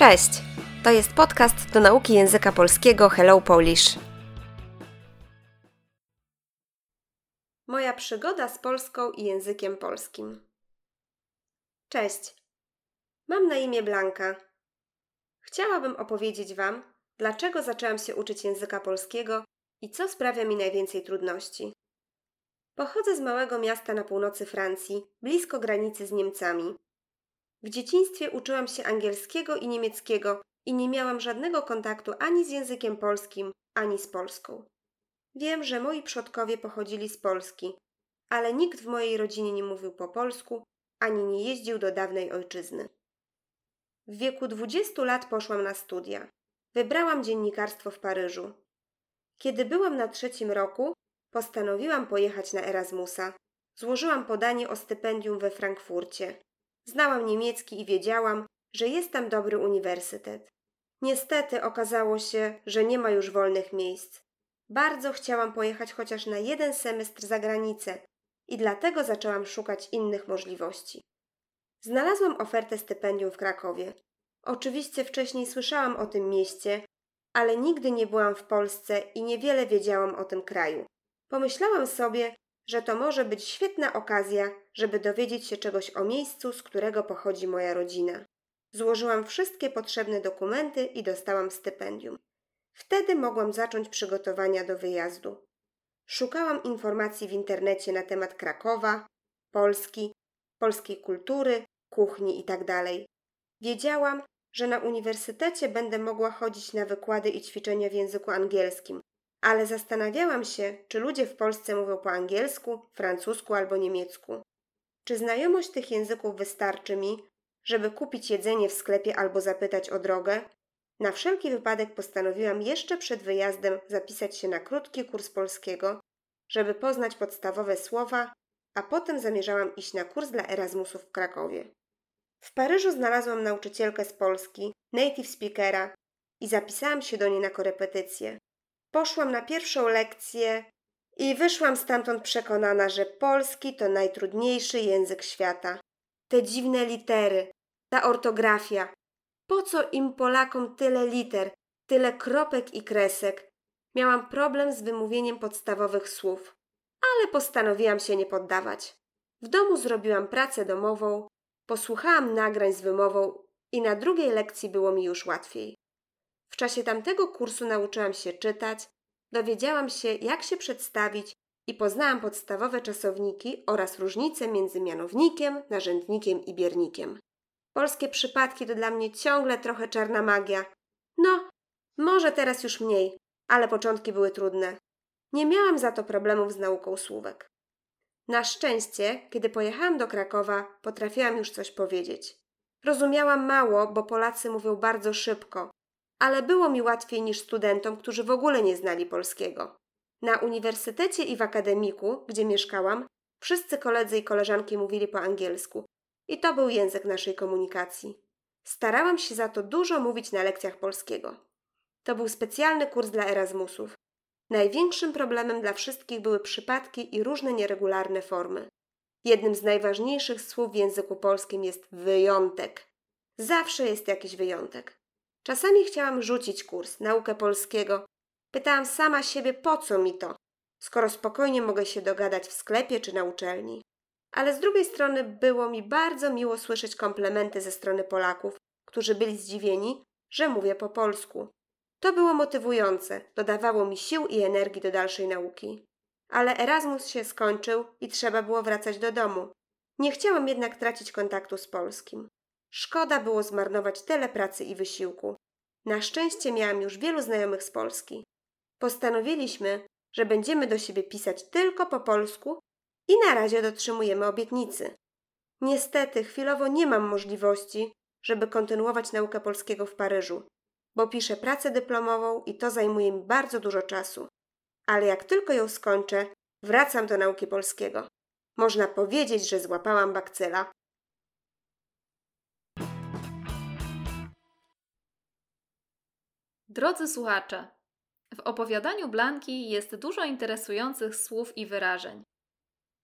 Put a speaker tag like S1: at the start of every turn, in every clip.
S1: Cześć! To jest podcast do nauki języka polskiego Hello Polish. Moja przygoda z Polską i językiem polskim. Cześć! Mam na imię Blanka. Chciałabym opowiedzieć Wam, dlaczego zaczęłam się uczyć języka polskiego i co sprawia mi najwięcej trudności. Pochodzę z małego miasta na północy Francji, blisko granicy z Niemcami. W dzieciństwie uczyłam się angielskiego i niemieckiego i nie miałam żadnego kontaktu ani z językiem polskim, ani z Polską. Wiem, że moi przodkowie pochodzili z Polski, ale nikt w mojej rodzinie nie mówił po polsku ani nie jeździł do dawnej ojczyzny. W wieku 20 lat poszłam na studia. Wybrałam dziennikarstwo w Paryżu. Kiedy byłam na trzecim roku, postanowiłam pojechać na Erasmusa. Złożyłam podanie o stypendium we Frankfurcie. Znałam niemiecki i wiedziałam, że jest tam dobry uniwersytet. Niestety okazało się, że nie ma już wolnych miejsc. Bardzo chciałam pojechać chociaż na jeden semestr za granicę i dlatego zaczęłam szukać innych możliwości. Znalazłam ofertę stypendium w Krakowie. Oczywiście wcześniej słyszałam o tym mieście, ale nigdy nie byłam w Polsce i niewiele wiedziałam o tym kraju. Pomyślałam sobie, że to może być świetna okazja, żeby dowiedzieć się czegoś o miejscu, z którego pochodzi moja rodzina. Złożyłam wszystkie potrzebne dokumenty i dostałam stypendium. Wtedy mogłam zacząć przygotowania do wyjazdu. Szukałam informacji w internecie na temat Krakowa, Polski, polskiej kultury, kuchni itd. Wiedziałam, że na uniwersytecie będę mogła chodzić na wykłady i ćwiczenia w języku angielskim, ale zastanawiałam się, czy ludzie w Polsce mówią po angielsku, francusku albo niemiecku. Czy znajomość tych języków wystarczy mi, żeby kupić jedzenie w sklepie albo zapytać o drogę? Na wszelki wypadek postanowiłam jeszcze przed wyjazdem zapisać się na krótki kurs polskiego, żeby poznać podstawowe słowa, a potem zamierzałam iść na kurs dla Erasmusów w Krakowie. W Paryżu znalazłam nauczycielkę z Polski, native speakera, i zapisałam się do niej na korepetycję. Poszłam na pierwszą lekcję i wyszłam stamtąd przekonana, że polski to najtrudniejszy język świata. Te dziwne litery, ta ortografia. Po co im Polakom tyle liter, tyle kropek i kresek? Miałam problem z wymówieniem podstawowych słów, ale postanowiłam się nie poddawać. W domu zrobiłam pracę domową, posłuchałam nagrań z wymową i na drugiej lekcji było mi już łatwiej. W czasie tamtego kursu nauczyłam się czytać, dowiedziałam się, jak się przedstawić i poznałam podstawowe czasowniki oraz różnice między mianownikiem, narzędnikiem i biernikiem. Polskie przypadki to dla mnie ciągle trochę czarna magia. No, może teraz już mniej, ale początki były trudne. Nie miałam za to problemów z nauką słówek. Na szczęście, kiedy pojechałam do Krakowa, potrafiłam już coś powiedzieć. Rozumiałam mało, bo Polacy mówią bardzo szybko, ale było mi łatwiej niż studentom, którzy w ogóle nie znali polskiego. Na uniwersytecie i w akademiku, gdzie mieszkałam, wszyscy koledzy i koleżanki mówili po angielsku i to był język naszej komunikacji. Starałam się za to dużo mówić na lekcjach polskiego. To był specjalny kurs dla Erasmusów. Największym problemem dla wszystkich były przypadki i różne nieregularne formy. Jednym z najważniejszych słów w języku polskim jest wyjątek. Zawsze jest jakiś wyjątek. Czasami chciałam rzucić kurs, naukę polskiego. Pytałam sama siebie, po co mi to, skoro spokojnie mogę się dogadać w sklepie czy na uczelni. Ale z drugiej strony było mi bardzo miło słyszeć komplementy ze strony Polaków, którzy byli zdziwieni, że mówię po polsku. To było motywujące, dodawało mi sił i energii do dalszej nauki. Ale Erasmus się skończył i trzeba było wracać do domu. Nie chciałam jednak tracić kontaktu z polskim. Szkoda było zmarnować tyle pracy i wysiłku. Na szczęście miałam już wielu znajomych z Polski. Postanowiliśmy, że będziemy do siebie pisać tylko po polsku i na razie dotrzymujemy obietnicy. Niestety, chwilowo nie mam możliwości, żeby kontynuować naukę polskiego w Paryżu, bo piszę pracę dyplomową i to zajmuje mi bardzo dużo czasu. Ale jak tylko ją skończę, wracam do nauki polskiego. Można powiedzieć, że złapałam bakcyla.
S2: Drodzy słuchacze, w opowiadaniu Blanki jest dużo interesujących słów i wyrażeń.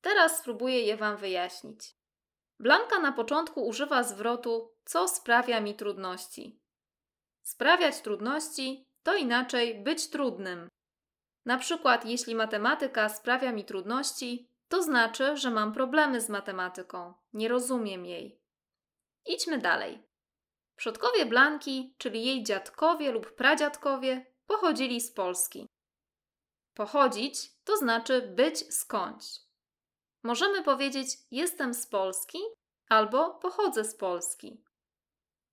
S2: Teraz spróbuję je Wam wyjaśnić. Blanka na początku używa zwrotu co sprawia mi trudności. Sprawiać trudności to inaczej być trudnym. Na przykład, jeśli matematyka sprawia mi trudności, to znaczy, że mam problemy z matematyką, nie rozumiem jej. Idźmy dalej. Przodkowie Blanki, czyli jej dziadkowie lub pradziadkowie, pochodzili z Polski. Pochodzić to znaczy być skądś. Możemy powiedzieć jestem z Polski albo pochodzę z Polski.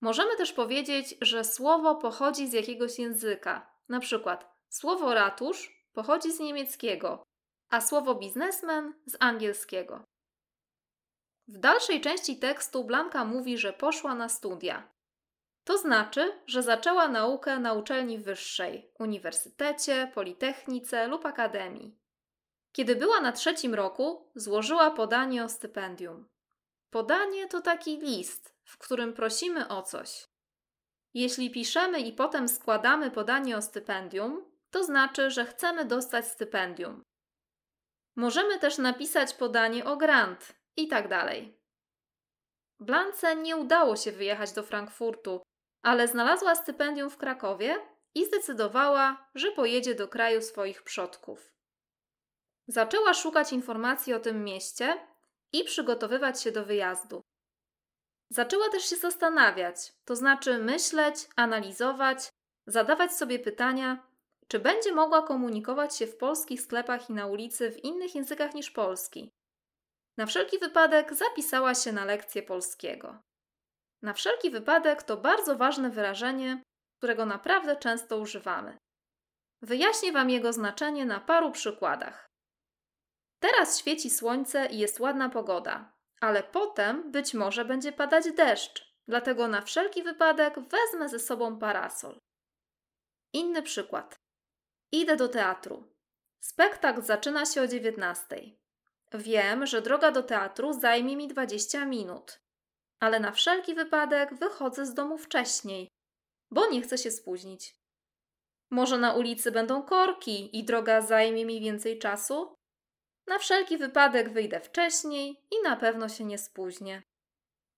S2: Możemy też powiedzieć, że słowo pochodzi z jakiegoś języka. Na przykład słowo ratusz pochodzi z niemieckiego, a słowo biznesmen z angielskiego. W dalszej części tekstu Blanka mówi, że poszła na studia. To znaczy, że zaczęła naukę na uczelni wyższej, uniwersytecie, politechnice lub akademii. Kiedy była na trzecim roku, złożyła podanie o stypendium. Podanie to taki list, w którym prosimy o coś. Jeśli piszemy i potem składamy podanie o stypendium, to znaczy, że chcemy dostać stypendium. Możemy też napisać podanie o grant i tak dalej. Blance nie udało się wyjechać do Frankfurtu, ale znalazła stypendium w Krakowie i zdecydowała, że pojedzie do kraju swoich przodków. Zaczęła szukać informacji o tym mieście i przygotowywać się do wyjazdu. Zaczęła też się zastanawiać, to znaczy myśleć, analizować, zadawać sobie pytania, czy będzie mogła komunikować się w polskich sklepach i na ulicy w innych językach niż polski. Na wszelki wypadek zapisała się na lekcję polskiego. Na wszelki wypadek to bardzo ważne wyrażenie, którego naprawdę często używamy. Wyjaśnię Wam jego znaczenie na paru przykładach. Teraz świeci słońce i jest ładna pogoda, ale potem być może będzie padać deszcz, dlatego na wszelki wypadek wezmę ze sobą parasol. Inny przykład. Idę do teatru. Spektakl zaczyna się o 19. Wiem, że droga do teatru zajmie mi 20 minut, ale na wszelki wypadek wychodzę z domu wcześniej, bo nie chcę się spóźnić. Może na ulicy będą korki i droga zajmie mi więcej czasu? Na wszelki wypadek wyjdę wcześniej i na pewno się nie spóźnię.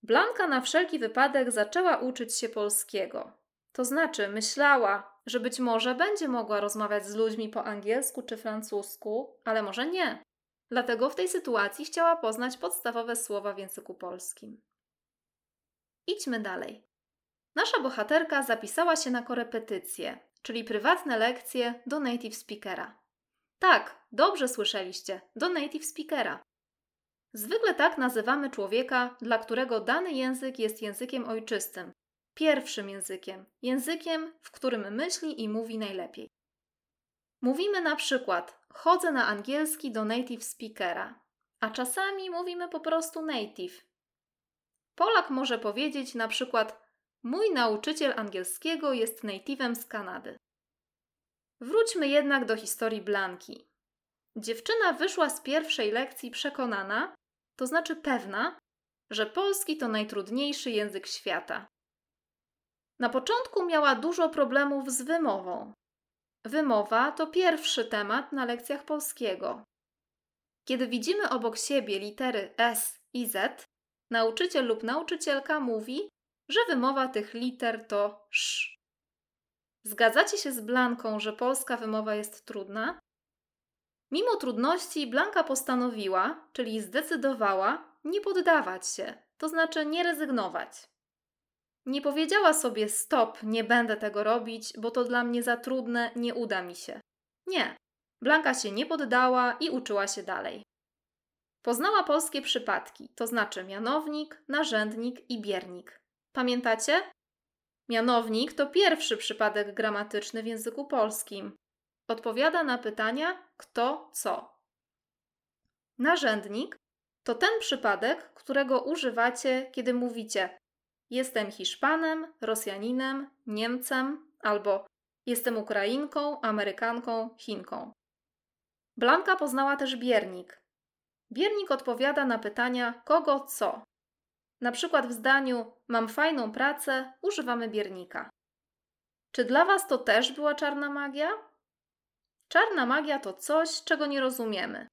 S2: Blanka na wszelki wypadek zaczęła uczyć się polskiego. To znaczy, myślała, że być może będzie mogła rozmawiać z ludźmi po angielsku czy francusku, ale może nie. Dlatego w tej sytuacji chciała poznać podstawowe słowa w języku polskim. Idźmy dalej. Nasza bohaterka zapisała się na korepetycje, czyli prywatne lekcje do native speakera. Tak, dobrze słyszeliście, do native speakera. Zwykle tak nazywamy człowieka, dla którego dany język jest językiem ojczystym, pierwszym językiem, językiem, w którym myśli i mówi najlepiej. Mówimy na przykład: chodzę na angielski do native speakera, a czasami mówimy po prostu native. Polak może powiedzieć na przykład: Mój nauczyciel angielskiego jest native'em z Kanady. Wróćmy jednak do historii Blanki. Dziewczyna wyszła z pierwszej lekcji przekonana, to znaczy pewna, że polski to najtrudniejszy język świata. Na początku miała dużo problemów z wymową. Wymowa to pierwszy temat na lekcjach polskiego. Kiedy widzimy obok siebie litery S i Z, nauczyciel lub nauczycielka mówi, że wymowa tych liter to sz. Zgadzacie się z Blanką, że polska wymowa jest trudna? Mimo trudności, Blanka postanowiła, czyli zdecydowała, nie poddawać się, to znaczy nie rezygnować. Nie powiedziała sobie stop, nie będę tego robić, bo to dla mnie za trudne, nie uda mi się. Nie. Blanka się nie poddała i uczyła się dalej. Poznała polskie przypadki, to znaczy mianownik, narzędnik i biernik. Pamiętacie? Mianownik to pierwszy przypadek gramatyczny w języku polskim. Odpowiada na pytania kto, co. Narzędnik to ten przypadek, którego używacie, kiedy mówicie jestem Hiszpanem, Rosjaninem, Niemcem albo jestem Ukrainką, Amerykanką, Chinką. Blanka poznała też biernik. Biernik odpowiada na pytania kogo co. Na przykład w zdaniu mam fajną pracę używamy biernika. Czy dla Was to też była czarna magia? Czarna magia to coś, czego nie rozumiemy,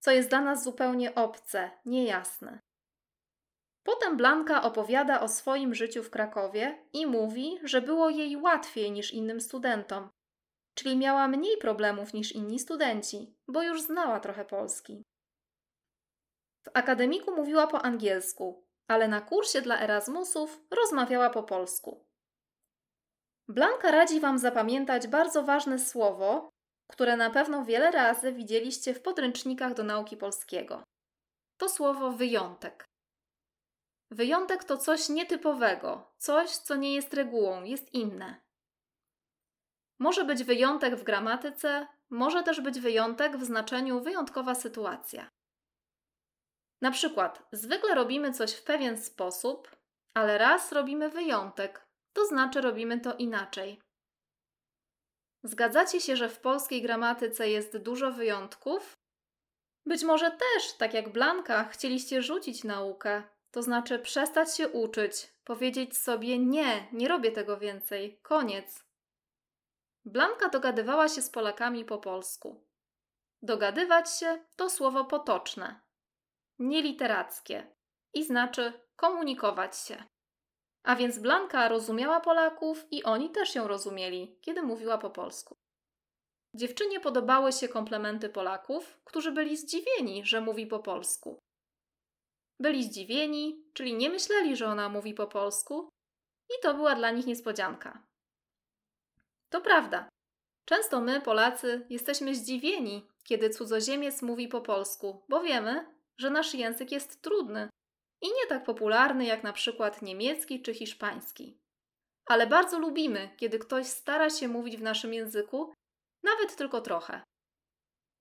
S2: co jest dla nas zupełnie obce, niejasne. Potem Blanka opowiada o swoim życiu w Krakowie i mówi, że było jej łatwiej niż innym studentom, czyli miała mniej problemów niż inni studenci, bo już znała trochę polski. W akademiku mówiła po angielsku, ale na kursie dla Erasmusów rozmawiała po polsku. Blanka radzi Wam zapamiętać bardzo ważne słowo, które na pewno wiele razy widzieliście w podręcznikach do nauki polskiego. To słowo wyjątek. Wyjątek to coś nietypowego, coś, co nie jest regułą, jest inne. Może być wyjątek w gramatyce, może też być wyjątek w znaczeniu wyjątkowa sytuacja. Na przykład, zwykle robimy coś w pewien sposób, ale raz robimy wyjątek, to znaczy robimy to inaczej. Zgadzacie się, że w polskiej gramatyce jest dużo wyjątków? Być może też, tak jak Blanka, chcieliście rzucić naukę, to znaczy przestać się uczyć, powiedzieć sobie nie, nie robię tego więcej, koniec. Blanka dogadywała się z Polakami po polsku. Dogadywać się to słowo potoczne, nieliterackie i znaczy komunikować się. A więc Blanka rozumiała Polaków i oni też ją rozumieli, kiedy mówiła po polsku. Dziewczynie podobały się komplementy Polaków, którzy byli zdziwieni, że mówi po polsku. Byli zdziwieni, czyli nie myśleli, że ona mówi po polsku, i to była dla nich niespodzianka. To prawda. Często my, Polacy, jesteśmy zdziwieni, kiedy cudzoziemiec mówi po polsku, bo wiemy, że nasz język jest trudny i nie tak popularny jak na przykład niemiecki czy hiszpański. Ale bardzo lubimy, kiedy ktoś stara się mówić w naszym języku, nawet tylko trochę.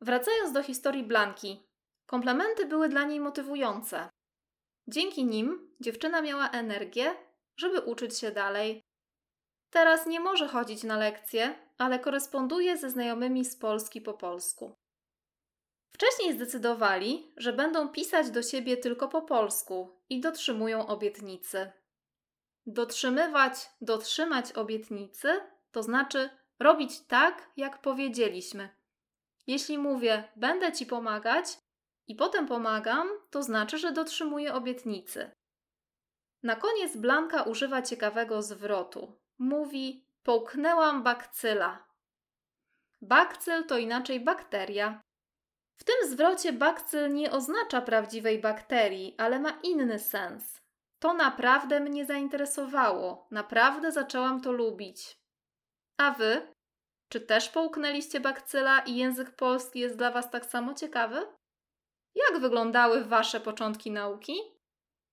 S2: Wracając do historii Blanki, komplementy były dla niej motywujące. Dzięki nim dziewczyna miała energię, żeby uczyć się dalej. Teraz nie może chodzić na lekcje, ale koresponduje ze znajomymi z Polski po polsku. Wcześniej zdecydowali, że będą pisać do siebie tylko po polsku i dotrzymują obietnicy. Dotrzymywać, dotrzymać obietnicy to znaczy robić tak, jak powiedzieliśmy. Jeśli mówię, będę ci pomagać i potem pomagam, to znaczy, że dotrzymuję obietnicy. Na koniec Blanka używa ciekawego zwrotu. Mówi: Połknęłam bakcyla. Bakcyl to inaczej bakteria. W tym zwrocie bakcyl nie oznacza prawdziwej bakterii, ale ma inny sens. To naprawdę mnie zainteresowało, naprawdę zaczęłam to lubić. A wy? Czy też połknęliście bakcyla i język polski jest dla was tak samo ciekawy? Jak wyglądały wasze początki nauki?